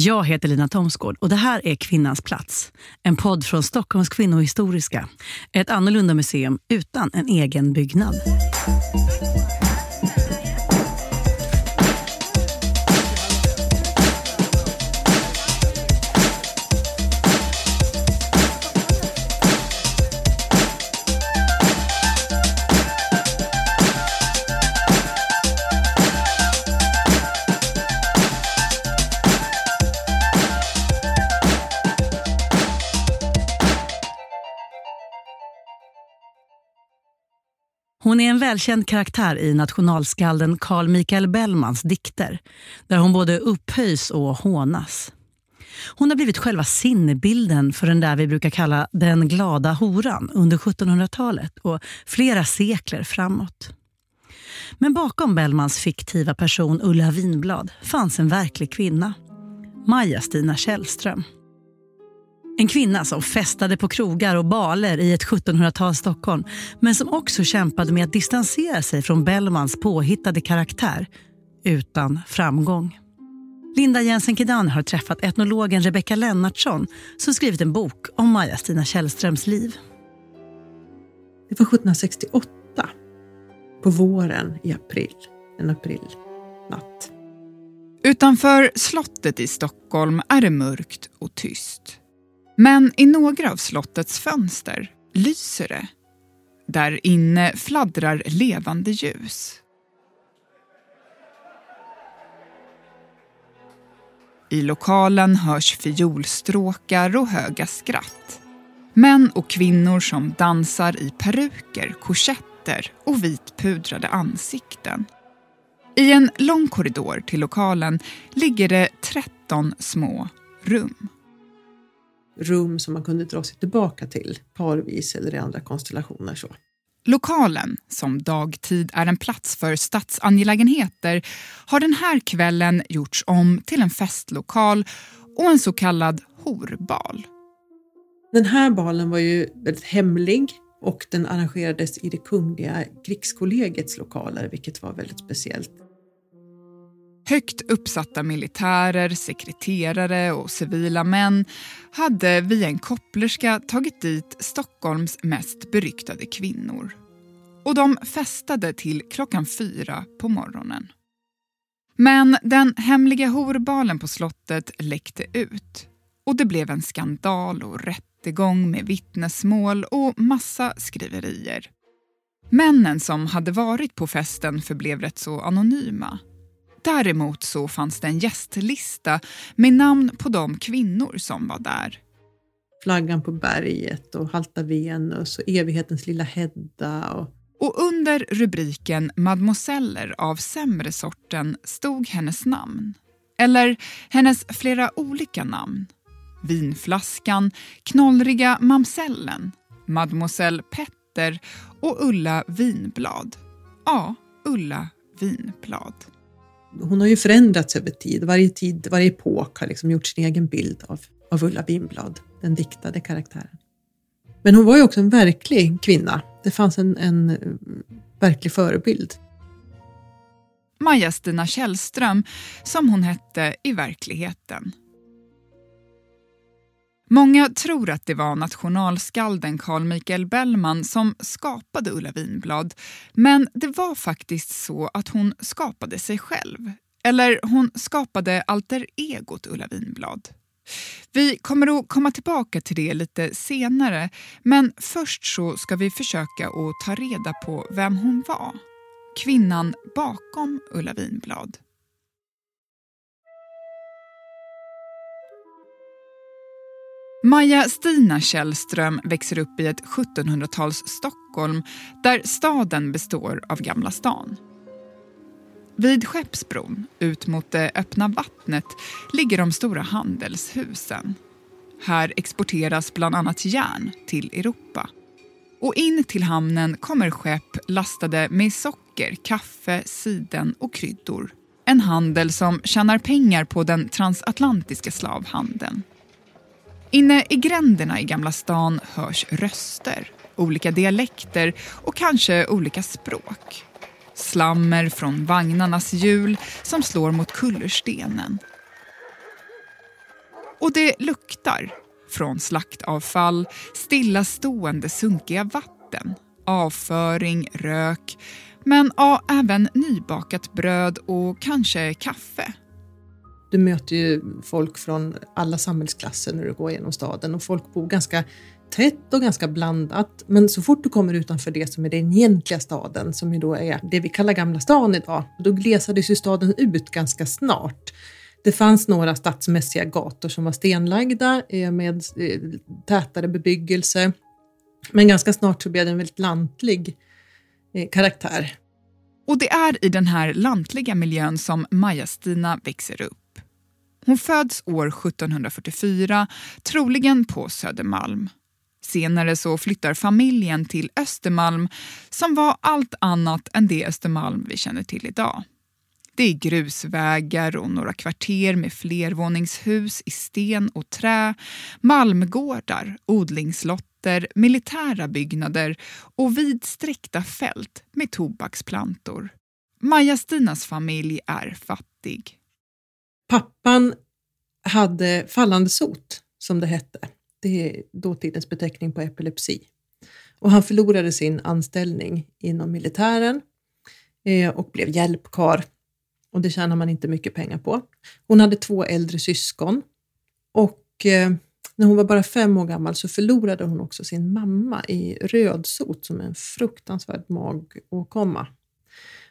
Jag heter Lina Thomsgård och det här är Kvinnans plats. En podd från Stockholms kvinnohistoriska. Ett annorlunda museum utan en egen byggnad. Hon är en välkänd karaktär i nationalskalden Carl Michael Bellmans dikter, där hon både upphöjs och hånas. Hon har blivit själva sinnebilden för den där vi brukar kalla den glada horan under 1700-talet och flera sekler framåt. Men bakom Bellmans fiktiva person Ulla Vinblad fanns en verklig kvinna. Maja-Stina Källström. En kvinna som festade på krogar och baler i ett 1700-tals Stockholm men som också kämpade med att distansera sig från Bellmans påhittade karaktär utan framgång. Linda Jensen Kidan har träffat etnologen Rebecka Lennartsson som skrivit en bok om Maja-Stina Källströms liv. Det var 1768, på våren i april, en aprilnatt. Utanför slottet i Stockholm är det mörkt och tyst. Men i några av slottets fönster lyser det. Där inne fladdrar levande ljus. I lokalen hörs fiolstråkar och höga skratt. Män och kvinnor som dansar i peruker, korsetter och vitpudrade ansikten. I en lång korridor till lokalen ligger det 13 små rum rum som man kunde dra sig tillbaka till parvis eller i andra konstellationer. Så. Lokalen, som dagtid är en plats för statsangelägenheter, har den här kvällen gjorts om till en festlokal och en så kallad horbal. Den här balen var ju väldigt hemlig och den arrangerades i det kungliga krigskollegiets lokaler, vilket var väldigt speciellt. Högt uppsatta militärer, sekreterare och civila män hade via en kopplerska tagit dit Stockholms mest beryktade kvinnor. Och de festade till klockan fyra på morgonen. Men den hemliga horbalen på slottet läckte ut och det blev en skandal och rättegång med vittnesmål och massa skriverier. Männen som hade varit på festen förblev rätt så anonyma Däremot så fanns det en gästlista med namn på de kvinnor som var där. Flaggan på berget och Halta Venus och Evighetens lilla Hedda. Och... och under rubriken Mademoiseller av sämre sorten stod hennes namn. Eller hennes flera olika namn. Vinflaskan, Knollriga mamsellen, Mademoiselle Petter och Ulla Vinblad. Ja, Ulla Vinblad hon har ju förändrats över tid. Varje, tid, varje epok har liksom gjort sin egen bild av, av Ulla Vinblad, den diktade karaktären. Men hon var ju också en verklig kvinna. Det fanns en, en eh, verklig förebild. Maja-Stina Källström, som hon hette i verkligheten. Många tror att det var nationalskalden Carl Michael Bellman som skapade Ulla Vinblad. Men det var faktiskt så att hon skapade sig själv. Eller hon skapade alter egot Ulla Vinblad. Vi kommer att komma tillbaka till det lite senare men först så ska vi försöka att ta reda på vem hon var. Kvinnan bakom Ulla Vinblad. Maja-Stina Källström växer upp i ett 1700-tals Stockholm där staden består av Gamla stan. Vid Skeppsbron, ut mot det öppna vattnet, ligger de stora handelshusen. Här exporteras bland annat järn till Europa. Och in till hamnen kommer skepp lastade med socker, kaffe, siden och kryddor. En handel som tjänar pengar på den transatlantiska slavhandeln. Inne i gränderna i Gamla stan hörs röster, olika dialekter och kanske olika språk. Slammer från vagnarnas hjul som slår mot kullerstenen. Och det luktar från slaktavfall, stillastående sunkiga vatten, avföring, rök men ja, även nybakat bröd och kanske kaffe. Du möter ju folk från alla samhällsklasser när du går genom staden och folk bor ganska tätt och ganska blandat. Men så fort du kommer utanför det som är den egentliga staden, som ju då är det vi kallar Gamla stan idag, då glesades ju staden ut ganska snart. Det fanns några stadsmässiga gator som var stenlagda eh, med eh, tätare bebyggelse. Men ganska snart så blev det en väldigt lantlig eh, karaktär. Och det är i den här lantliga miljön som Maja-Stina växer upp. Hon föds år 1744, troligen på Södermalm. Senare så flyttar familjen till Östermalm som var allt annat än det Östermalm vi känner till idag. Det är grusvägar och några kvarter med flervåningshus i sten och trä, malmgårdar, odlingslotter, militära byggnader och vidsträckta fält med tobaksplantor. Maja-Stinas familj är fattig. Pappan hade fallande sot, som det hette. Det är dåtidens beteckning på epilepsi. Och han förlorade sin anställning inom militären eh, och blev hjälpkar och det tjänar man inte mycket pengar på. Hon hade två äldre syskon och eh, när hon var bara fem år gammal så förlorade hon också sin mamma i rödsot som är en fruktansvärd magåkomma.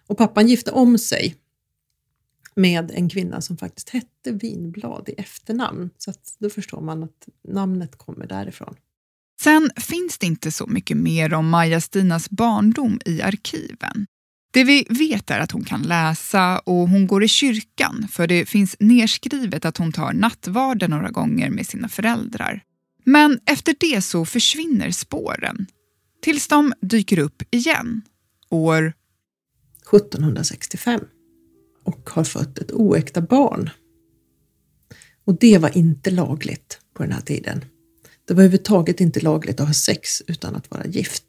Och pappan gifte om sig med en kvinna som faktiskt hette Vinblad i efternamn. Så att då förstår man att namnet kommer därifrån. Sen finns det inte så mycket mer om Maja-Stinas barndom i arkiven. Det vi vet är att hon kan läsa och hon går i kyrkan för det finns nerskrivet att hon tar nattvarden några gånger med sina föräldrar. Men efter det så försvinner spåren tills de dyker upp igen år 1765 och har fött ett oäkta barn. Och det var inte lagligt på den här tiden. Det var överhuvudtaget inte lagligt att ha sex utan att vara gift.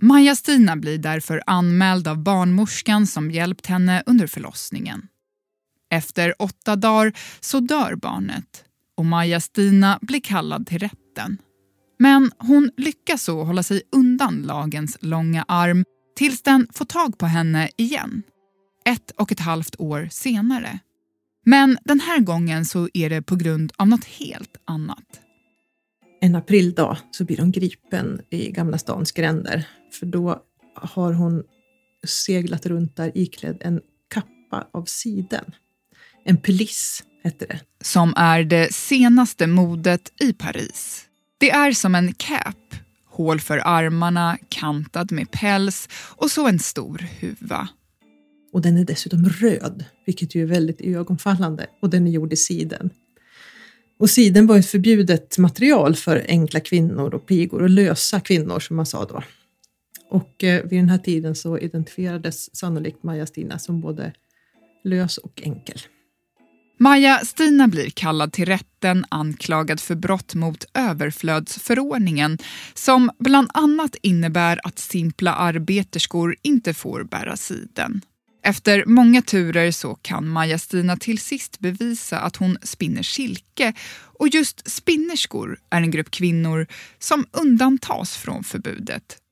Maja-Stina blir därför anmäld av barnmorskan som hjälpt henne under förlossningen. Efter åtta dagar så dör barnet och Maja-Stina blir kallad till rätten. Men hon lyckas så hålla sig undan lagens långa arm tills den får tag på henne igen. Ett och ett halvt år senare. Men den här gången så är det på grund av något helt annat. En aprildag så blir hon gripen i Gamla stans gränder för då har hon seglat runt där iklädd en kappa av siden. En pelisse hette det. Som är det senaste modet i Paris. Det är som en cap, hål för armarna, kantad med päls och så en stor huva. Och den är dessutom röd, vilket ju är väldigt ögonfallande. Och den är gjord i siden. Och siden var ett förbjudet material för enkla kvinnor och pigor och lösa kvinnor som man sa då. Och eh, vid den här tiden så identifierades sannolikt Maja-Stina som både lös och enkel. Maja-Stina blir kallad till rätten anklagad för brott mot överflödsförordningen som bland annat innebär att simpla arbeterskor inte får bära siden. Efter många turer så kan Maja-Stina till sist bevisa att hon spinner silke och just spinnerskor är en grupp kvinnor som undantas från förbudet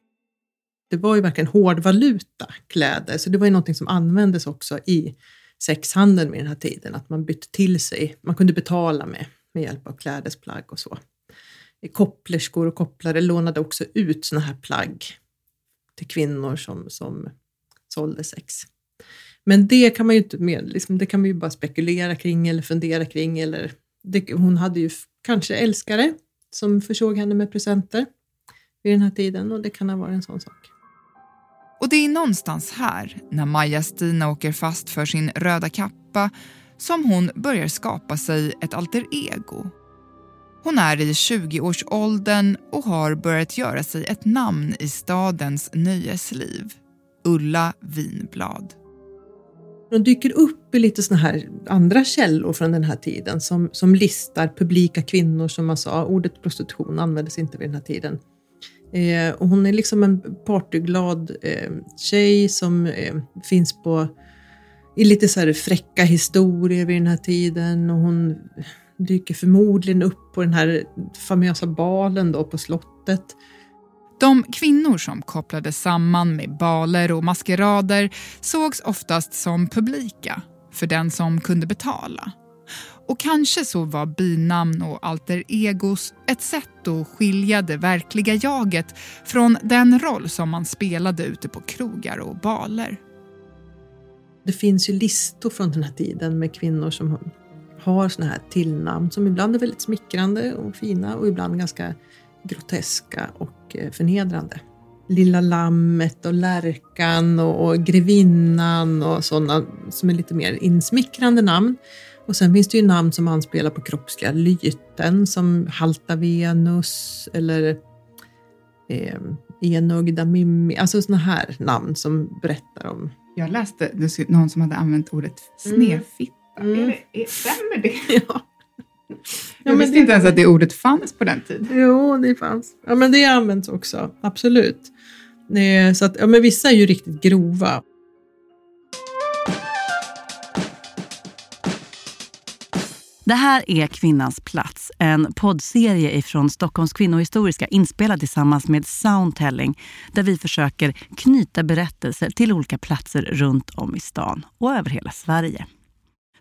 det var ju verkligen hårdvaluta kläder, så det var ju någonting som användes också i sexhandeln vid den här tiden, att man bytte till sig, man kunde betala med, med hjälp av klädesplagg och så. Kopplerskor och kopplare lånade också ut såna här plagg till kvinnor som, som sålde sex. Men det kan man ju inte med, liksom, det kan man ju bara spekulera kring eller fundera kring. Eller, det, hon hade ju kanske älskare som försåg henne med presenter vid den här tiden och det kan ha varit en sån sak. Och det är någonstans här, när Maja-Stina åker fast för sin röda kappa, som hon börjar skapa sig ett alter ego. Hon är i 20-årsåldern och har börjat göra sig ett namn i stadens nöjesliv. Ulla Vinblad. De dyker upp i lite såna här andra källor från den här tiden som, som listar publika kvinnor, som man sa. Ah, ordet prostitution användes inte vid den här tiden. Eh, och hon är liksom en partyglad eh, tjej som eh, finns på i lite så här fräcka historier vid den här tiden och hon dyker förmodligen upp på den här famösa balen då på slottet. De kvinnor som kopplades samman med baler och maskerader sågs oftast som publika för den som kunde betala. Och kanske så var binamn och alter egos ett sätt att skilja det verkliga jaget från den roll som man spelade ute på krogar och baler. Det finns ju listor från den här tiden med kvinnor som har såna här tillnamn som ibland är väldigt smickrande och fina och ibland ganska groteska och eh, förnedrande. Lilla lammet och lärkan och, och grevinnan och sådana som är lite mer insmickrande namn. Och sen finns det ju namn som anspelar på kroppsliga lyten som Halta Venus eller eh, Enögda Mimmi, alltså sådana här namn som berättar om... Jag läste någon som hade använt ordet snedfitta. Mm. Är det, är, stämmer det? Ja. Jag visste inte ens att det ordet fanns på den tiden. Jo, det fanns. Ja, men det används också, absolut. Så att, ja, men vissa är ju riktigt grova. Det här är Kvinnans plats, en poddserie ifrån Stockholms kvinnohistoriska inspelad tillsammans med Soundtelling där vi försöker knyta berättelser till olika platser runt om i stan och över hela Sverige.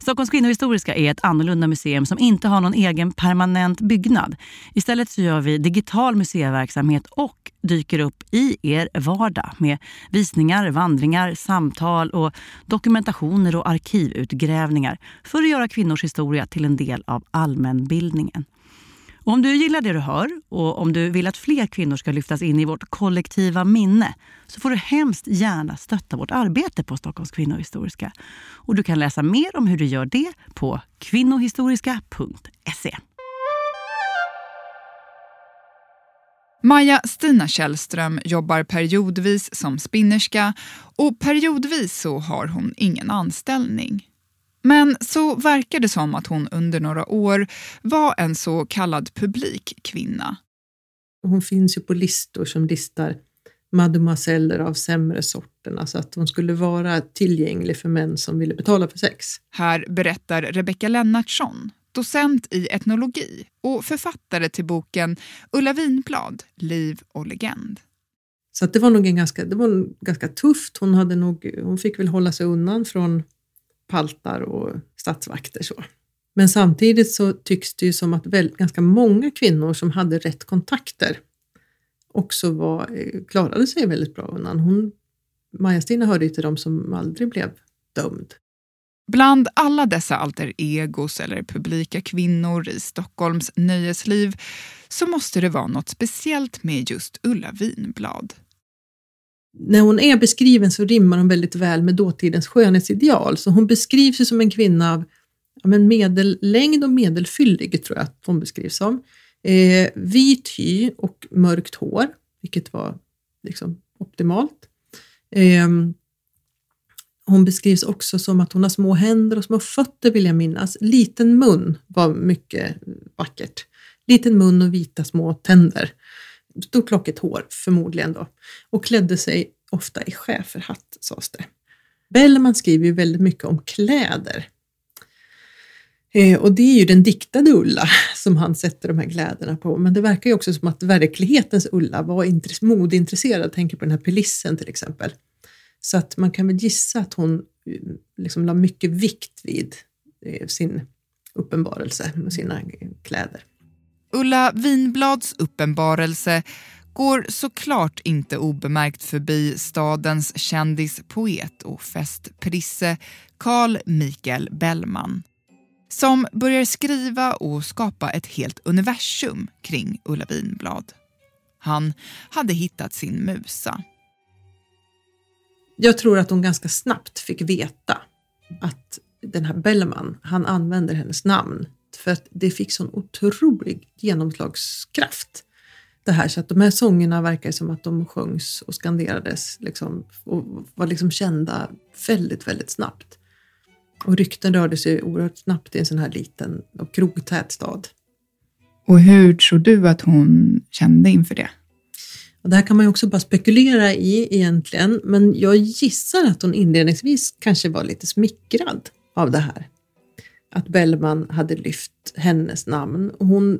Stockholms kvinnohistoriska är ett annorlunda museum som inte har någon egen permanent byggnad. Istället så gör vi digital museiverksamhet och dyker upp i er vardag med visningar, vandringar, samtal och dokumentationer och arkivutgrävningar för att göra kvinnors historia till en del av allmänbildningen. Om du gillar det du hör och om du vill att fler kvinnor ska lyftas in i vårt kollektiva minne så får du hemskt gärna stötta vårt arbete på Stockholms kvinnohistoriska. Och du kan läsa mer om hur du gör det på kvinnohistoriska.se. Maja Stina Källström jobbar periodvis som spinnerska och periodvis så har hon ingen anställning. Men så verkar det som att hon under några år var en så kallad publikkvinna. Hon finns ju på listor som listar mademoiseller av sämre sorten, alltså att hon skulle vara tillgänglig för män som ville betala för sex. Här berättar Rebecka Lennartsson, docent i etnologi och författare till boken Ulla Vinblad, Liv och legend. Så det var nog en ganska, det var ganska tufft. Hon, hade nog, hon fick väl hålla sig undan från paltar och statsvakter. Så. Men samtidigt så tycks det ju som att väldigt, ganska många kvinnor som hade rätt kontakter också var, eh, klarade sig väldigt bra undan. Hon, Maja-Stina hörde till dem som aldrig blev dömd. Bland alla dessa alter egos eller publika kvinnor i Stockholms nöjesliv så måste det vara något speciellt med just Ulla Vinblad när hon är beskriven så rimmar hon väldigt väl med dåtidens skönhetsideal. Så hon beskrivs ju som en kvinna av ja, men medellängd och medelfyllig, tror jag att hon beskrivs som. Eh, vit hy och mörkt hår, vilket var liksom optimalt. Eh, hon beskrivs också som att hon har små händer och små fötter vill jag minnas. Liten mun var mycket vackert. Liten mun och vita små tänder stort lockigt hår förmodligen då och klädde sig ofta i schäferhatt sades det. Bellman skriver ju väldigt mycket om kläder. Eh, och det är ju den diktade Ulla som han sätter de här kläderna på. Men det verkar ju också som att verklighetens Ulla var modeintresserad, tänker på den här pelissen till exempel. Så att man kan väl gissa att hon mm, liksom la mycket vikt vid eh, sin uppenbarelse med sina eh, kläder. Ulla Vinblads uppenbarelse går såklart inte obemärkt förbi stadens kändispoet och festprisse Carl Michael Bellman som börjar skriva och skapa ett helt universum kring Ulla Vinblad. Han hade hittat sin musa. Jag tror att hon ganska snabbt fick veta att den här Bellman, han använder hennes namn för att det fick sån otrolig genomslagskraft. Det här, så att de här sångerna verkar som att de sjöngs och skanderades liksom, och var liksom kända väldigt, väldigt snabbt. Och rykten rörde sig oerhört snabbt i en sån här liten och krogtät stad. Och hur tror du att hon kände inför det? Och det här kan man ju också bara spekulera i egentligen, men jag gissar att hon inledningsvis kanske var lite smickrad av det här. Att Bellman hade lyft hennes namn. Och hon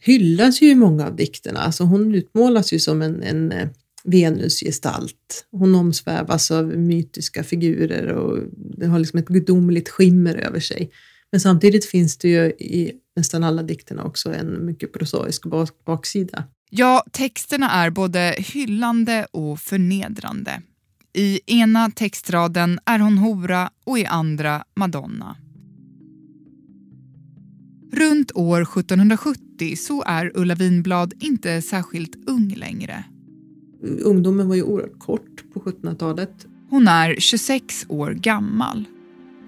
hyllas ju i många av dikterna, alltså hon utmålas ju som en, en eh, Venusgestalt. Hon omsvävas av mytiska figurer och det har liksom ett gudomligt skimmer över sig. Men samtidigt finns det ju i nästan alla dikterna också en mycket prosaisk baksida. Ja, texterna är både hyllande och förnedrande. I ena textraden är hon hora och i andra madonna. Runt år 1770 så är Ulla Vinblad inte särskilt ung längre. Ungdomen var ju oerhört kort på 1700-talet. Hon är 26 år gammal.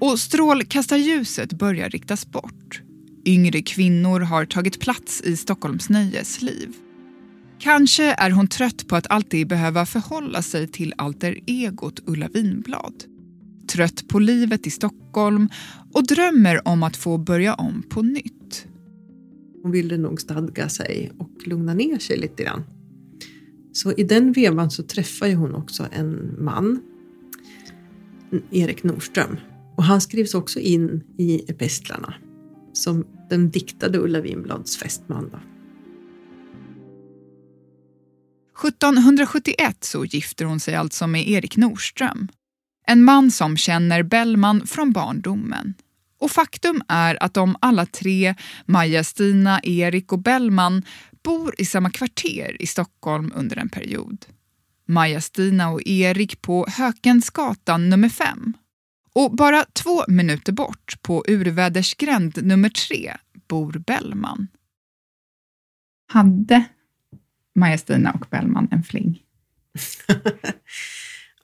Och strålkastarljuset börjar riktas bort. Yngre kvinnor har tagit plats i Stockholms nöjesliv. Kanske är hon trött på att alltid behöva förhålla sig till alter egot Ulla Vinblad. Trött på livet i Stockholm och drömmer om att få börja om på nytt. Hon ville nog stadga sig och lugna ner sig lite grann. Så i den vevan så träffar hon också en man, Erik Nordström. Och han skrivs också in i epistlarna som den diktade Ulla Vinblads fästman. 1771 så gifter hon sig alltså med Erik Norström En man som känner Bellman från barndomen. Och faktum är att de alla tre, Maja-Stina, Erik och Bellman, bor i samma kvarter i Stockholm under en period. Maja-Stina och Erik på Hökensgatan nummer 5. Och bara två minuter bort, på Urvädersgränd nummer 3, bor Bellman. Hade Maja-Stina och Bellman en fling?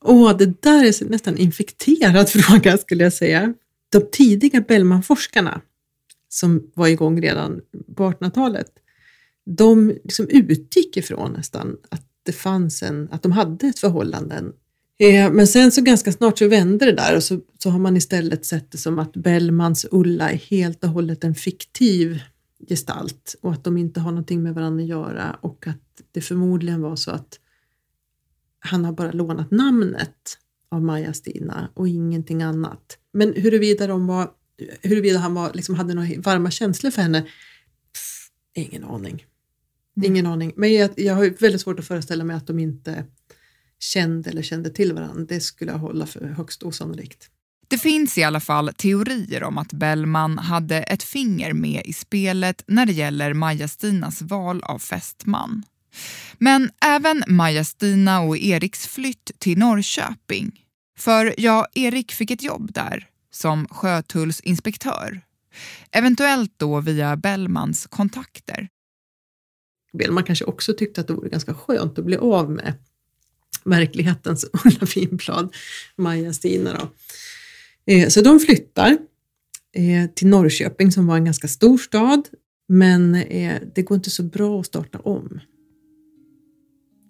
Åh, oh, det där är nästan infekterad fråga skulle jag säga. De tidiga Bellmanforskarna, som var igång redan på 1800-talet, de liksom utgick ifrån nästan att det fanns en, att de hade ett förhållande. Eh, men sen så ganska snart så vände det där och så, så har man istället sett det som att Bellmans Ulla är helt och hållet en fiktiv gestalt och att de inte har någonting med varandra att göra och att det förmodligen var så att han har bara lånat namnet av Maja-Stina och ingenting annat. Men huruvida, de var, huruvida han var, liksom hade några varma känslor för henne, pff, ingen aning. Mm. Ingen aning. Men jag, jag har väldigt svårt att föreställa mig att de inte kände eller kände till varandra. Det skulle jag hålla för högst osannolikt. Det finns i alla fall teorier om att Bellman hade ett finger med i spelet när det gäller Maja-Stinas val av fästman. Men även Maja-Stina och Eriks flytt till Norrköping. För ja, Erik fick ett jobb där som sjötullsinspektör. Eventuellt då via Bellmans kontakter. Bellman kanske också tyckte att det vore ganska skönt att bli av med verklighetens Ulla Vinblad, Maja-Stina. Eh, så de flyttar eh, till Norrköping som var en ganska stor stad, men eh, det går inte så bra att starta om.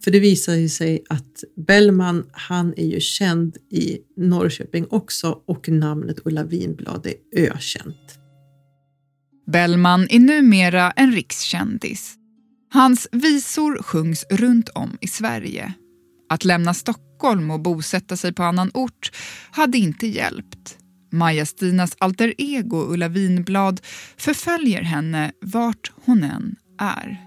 För det visar ju sig att Bellman, han är ju känd i Norrköping också och namnet Ulla Vinblad är ökänt. Bellman är numera en rikskändis. Hans visor sjungs runt om i Sverige. Att lämna Stockholm och bosätta sig på annan ort hade inte hjälpt. Maja-Stinas alter ego Ulla Vinblad förföljer henne vart hon än är.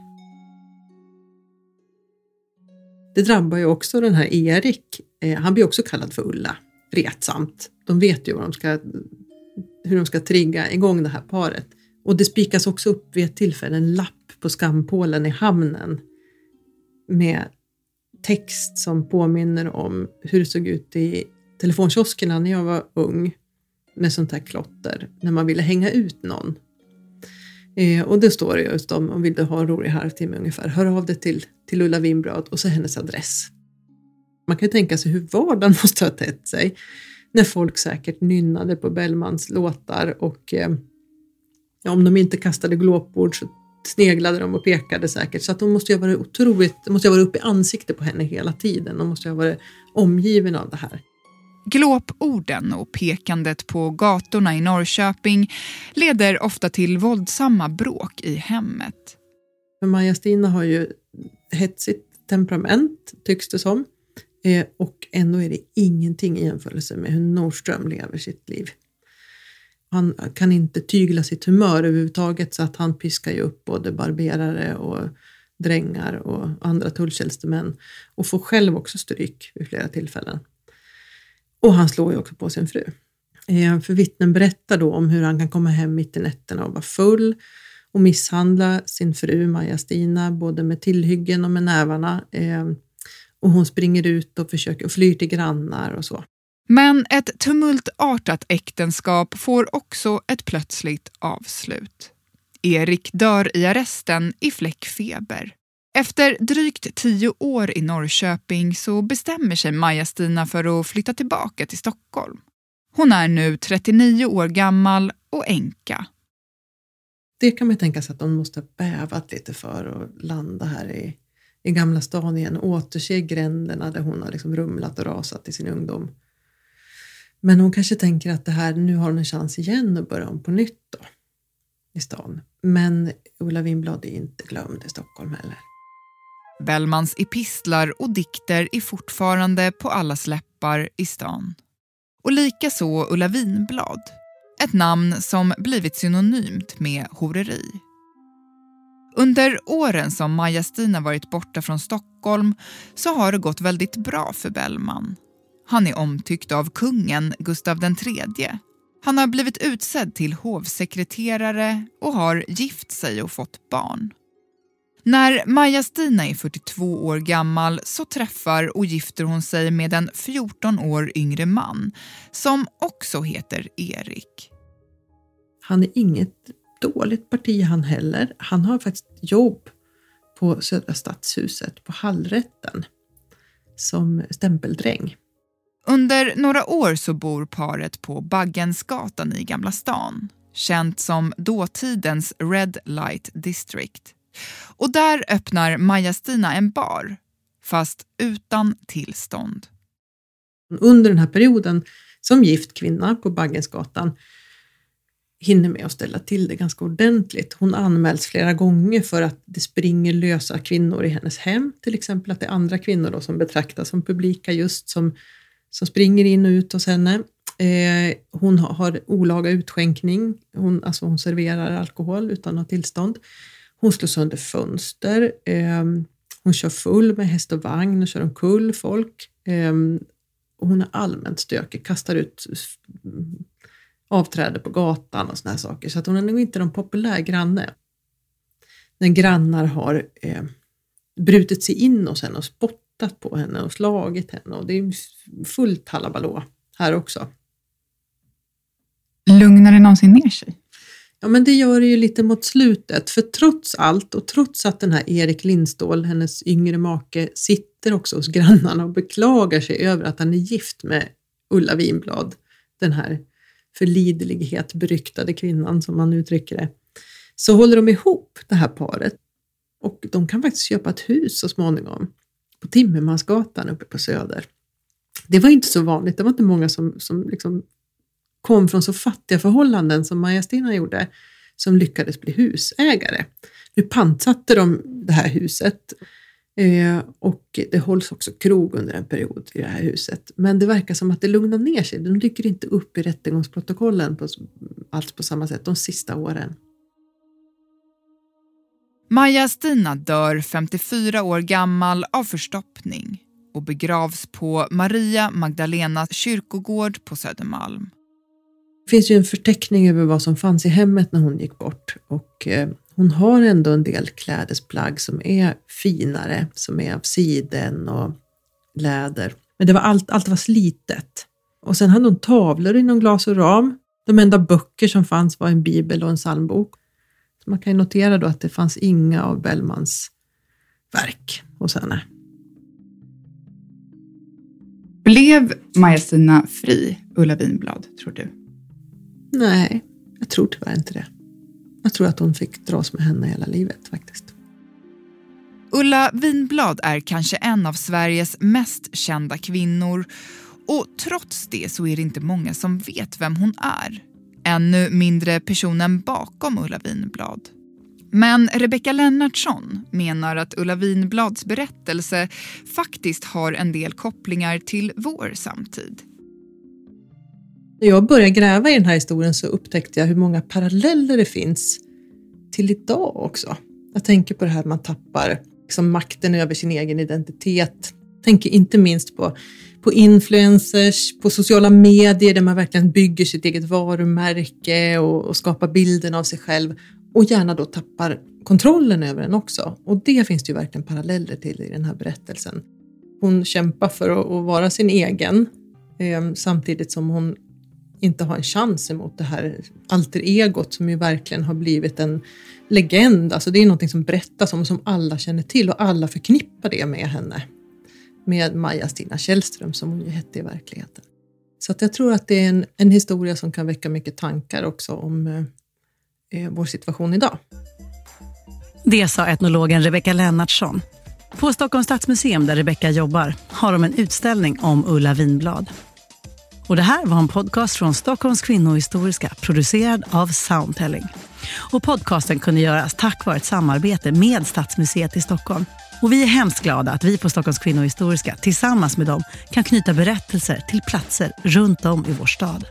Det drabbar ju också den här Erik. Eh, han blir också kallad för Ulla, retsamt. De vet ju vad de ska, hur de ska trigga igång det här paret. Och det spikas också upp vid ett tillfälle en lapp på skampålen i hamnen med text som påminner om hur det såg ut i telefonkioskerna när jag var ung med sånt här klotter, när man ville hänga ut någon. Eh, och det står just om, om vill du ha en rolig halvtimme ungefär, hör av dig till, till Ulla Winbrad och så hennes adress. Man kan ju tänka sig hur vardagen måste ha tätt sig när folk säkert nynnade på Bellmans låtar och eh, om de inte kastade glåpord så sneglade de och pekade säkert. Så att de måste ju ha varit otroligt, de måste ha varit uppe i ansiktet på henne hela tiden. De måste ha varit omgiven av det här. Glåporden och pekandet på gatorna i Norrköping leder ofta till våldsamma bråk i hemmet. Maja-Stina har ju hetsigt temperament tycks det som. Eh, och ändå är det ingenting i jämförelse med hur Nordström lever sitt liv. Han kan inte tygla sitt humör överhuvudtaget så att han piskar ju upp både barberare och drängar och andra tulltjänstemän och får själv också stryk vid flera tillfällen. Och han slår ju också på sin fru. Eh, för vittnen berättar då om hur han kan komma hem mitt i nätterna och vara full och misshandla sin fru Maja-Stina både med tillhyggen och med nävarna. Eh, och hon springer ut och försöker och flyr till grannar och så. Men ett tumultartat äktenskap får också ett plötsligt avslut. Erik dör i arresten i fläckfeber. Efter drygt tio år i Norrköping så bestämmer sig Maja-Stina för att flytta tillbaka till Stockholm. Hon är nu 39 år gammal och änka. Det kan man tänka sig att de måste ha bävat lite för att landa här i, i Gamla stan igen och återse gränderna där hon har liksom rumlat och rasat i sin ungdom. Men hon kanske tänker att det här, nu har hon en chans igen att börja om på nytt då, i stan. Men Ulla Winblad är inte glömd i Stockholm heller. Bellmans epistlar och dikter är fortfarande på allas läppar i stan. Och likaså Ulla Winblad, ett namn som blivit synonymt med horeri. Under åren som Maja-Stina varit borta från Stockholm så har det gått väldigt bra för Bellman. Han är omtyckt av kungen Gustav III. Han har blivit utsedd till hovsekreterare och har gift sig och fått barn. När Maja-Stina är 42 år gammal så träffar och gifter hon sig med en 14 år yngre man som också heter Erik. Han är inget dåligt parti han heller. Han har faktiskt jobb på Södra Stadshuset på Hallrätten som stämpeldräng. Under några år så bor paret på Baggensgatan i Gamla stan, känt som dåtidens Red Light District. Och där öppnar Maja-Stina en bar, fast utan tillstånd. Under den här perioden som gift kvinna på Baggensgatan hinner med att ställa till det ganska ordentligt. Hon anmäls flera gånger för att det springer lösa kvinnor i hennes hem, till exempel att det är andra kvinnor då som betraktas som publika just som, som springer in och ut hos henne. Eh, hon har, olaga utskänkning, hon, alltså hon serverar alkohol utan att ha tillstånd. Hon slår sönder fönster. Eh, hon kör full med häst och vagn och kör omkull folk. Eh, och hon är allmänt stökig, kastar ut avträde på gatan och såna här saker. Så att hon är nog inte någon populär granne. När grannar har eh, brutit sig in hos henne och spottat på henne och slagit henne och det är fullt halabalå här också. Lugnar det någonsin ner sig? Ja, men det gör det ju lite mot slutet, för trots allt och trots att den här Erik Lindstål, hennes yngre make, sitter också hos grannarna och beklagar sig över att han är gift med Ulla Winblad, den här för liderlighet beryktade kvinnan som man uttrycker det, så håller de ihop det här paret. Och de kan faktiskt köpa ett hus så småningom på Timmermansgatan uppe på Söder. Det var inte så vanligt, det var inte många som, som liksom kom från så fattiga förhållanden som Maja-Stina gjorde, som lyckades bli husägare. Nu pantsatte de det här huset Eh, och det hålls också krog under en period i det här huset. Men det verkar som att det lugnar ner sig. De dyker inte upp i rättegångsprotokollen på, alls på samma sätt de sista åren. Maja-Stina dör 54 år gammal av förstoppning och begravs på Maria Magdalenas kyrkogård på Södermalm. Det finns ju en förteckning över vad som fanns i hemmet när hon gick bort och eh, hon har ändå en del klädesplagg som är finare, som är av siden och läder. Men det var allt, allt var slitet. Och sen hade hon tavlor i någon glas och ram. De enda böcker som fanns var en bibel och en psalmbok. Man kan notera då att det fanns inga av Bellmans verk hos henne. Blev Maja-Stina fri, Ulla Winblad, tror du? Nej, jag tror tyvärr inte det. Jag tror att hon fick dras med henne hela livet faktiskt. Ulla Winblad är kanske en av Sveriges mest kända kvinnor och trots det så är det inte många som vet vem hon är. Ännu mindre personen bakom Ulla Winblad. Men Rebecka Lennartsson menar att Ulla Winblads berättelse faktiskt har en del kopplingar till vår samtid. När jag började gräva i den här historien så upptäckte jag hur många paralleller det finns till idag också. Jag tänker på det här att man tappar liksom makten över sin egen identitet. Jag tänker inte minst på, på influencers, på sociala medier där man verkligen bygger sitt eget varumärke och, och skapar bilden av sig själv och gärna då tappar kontrollen över den också. Och det finns det ju verkligen paralleller till i den här berättelsen. Hon kämpar för att, att vara sin egen eh, samtidigt som hon inte har en chans emot det här alter egot som ju verkligen har blivit en legend. Alltså det är någonting som berättas om och som alla känner till och alla förknippar det med henne. Med Maja-Stina Källström som hon ju hette i verkligheten. Så att jag tror att det är en, en historia som kan väcka mycket tankar också om eh, eh vår situation idag. Det sa etnologen Rebecka Lennartsson. På Stockholms stadsmuseum där Rebecka jobbar har de en utställning om Ulla Vinblad. Och det här var en podcast från Stockholms kvinnohistoriska producerad av Soundtelling. Och podcasten kunde göras tack vare ett samarbete med Stadsmuseet i Stockholm. Och vi är hemskt glada att vi på Stockholms kvinnohistoriska tillsammans med dem kan knyta berättelser till platser runt om i vår stad.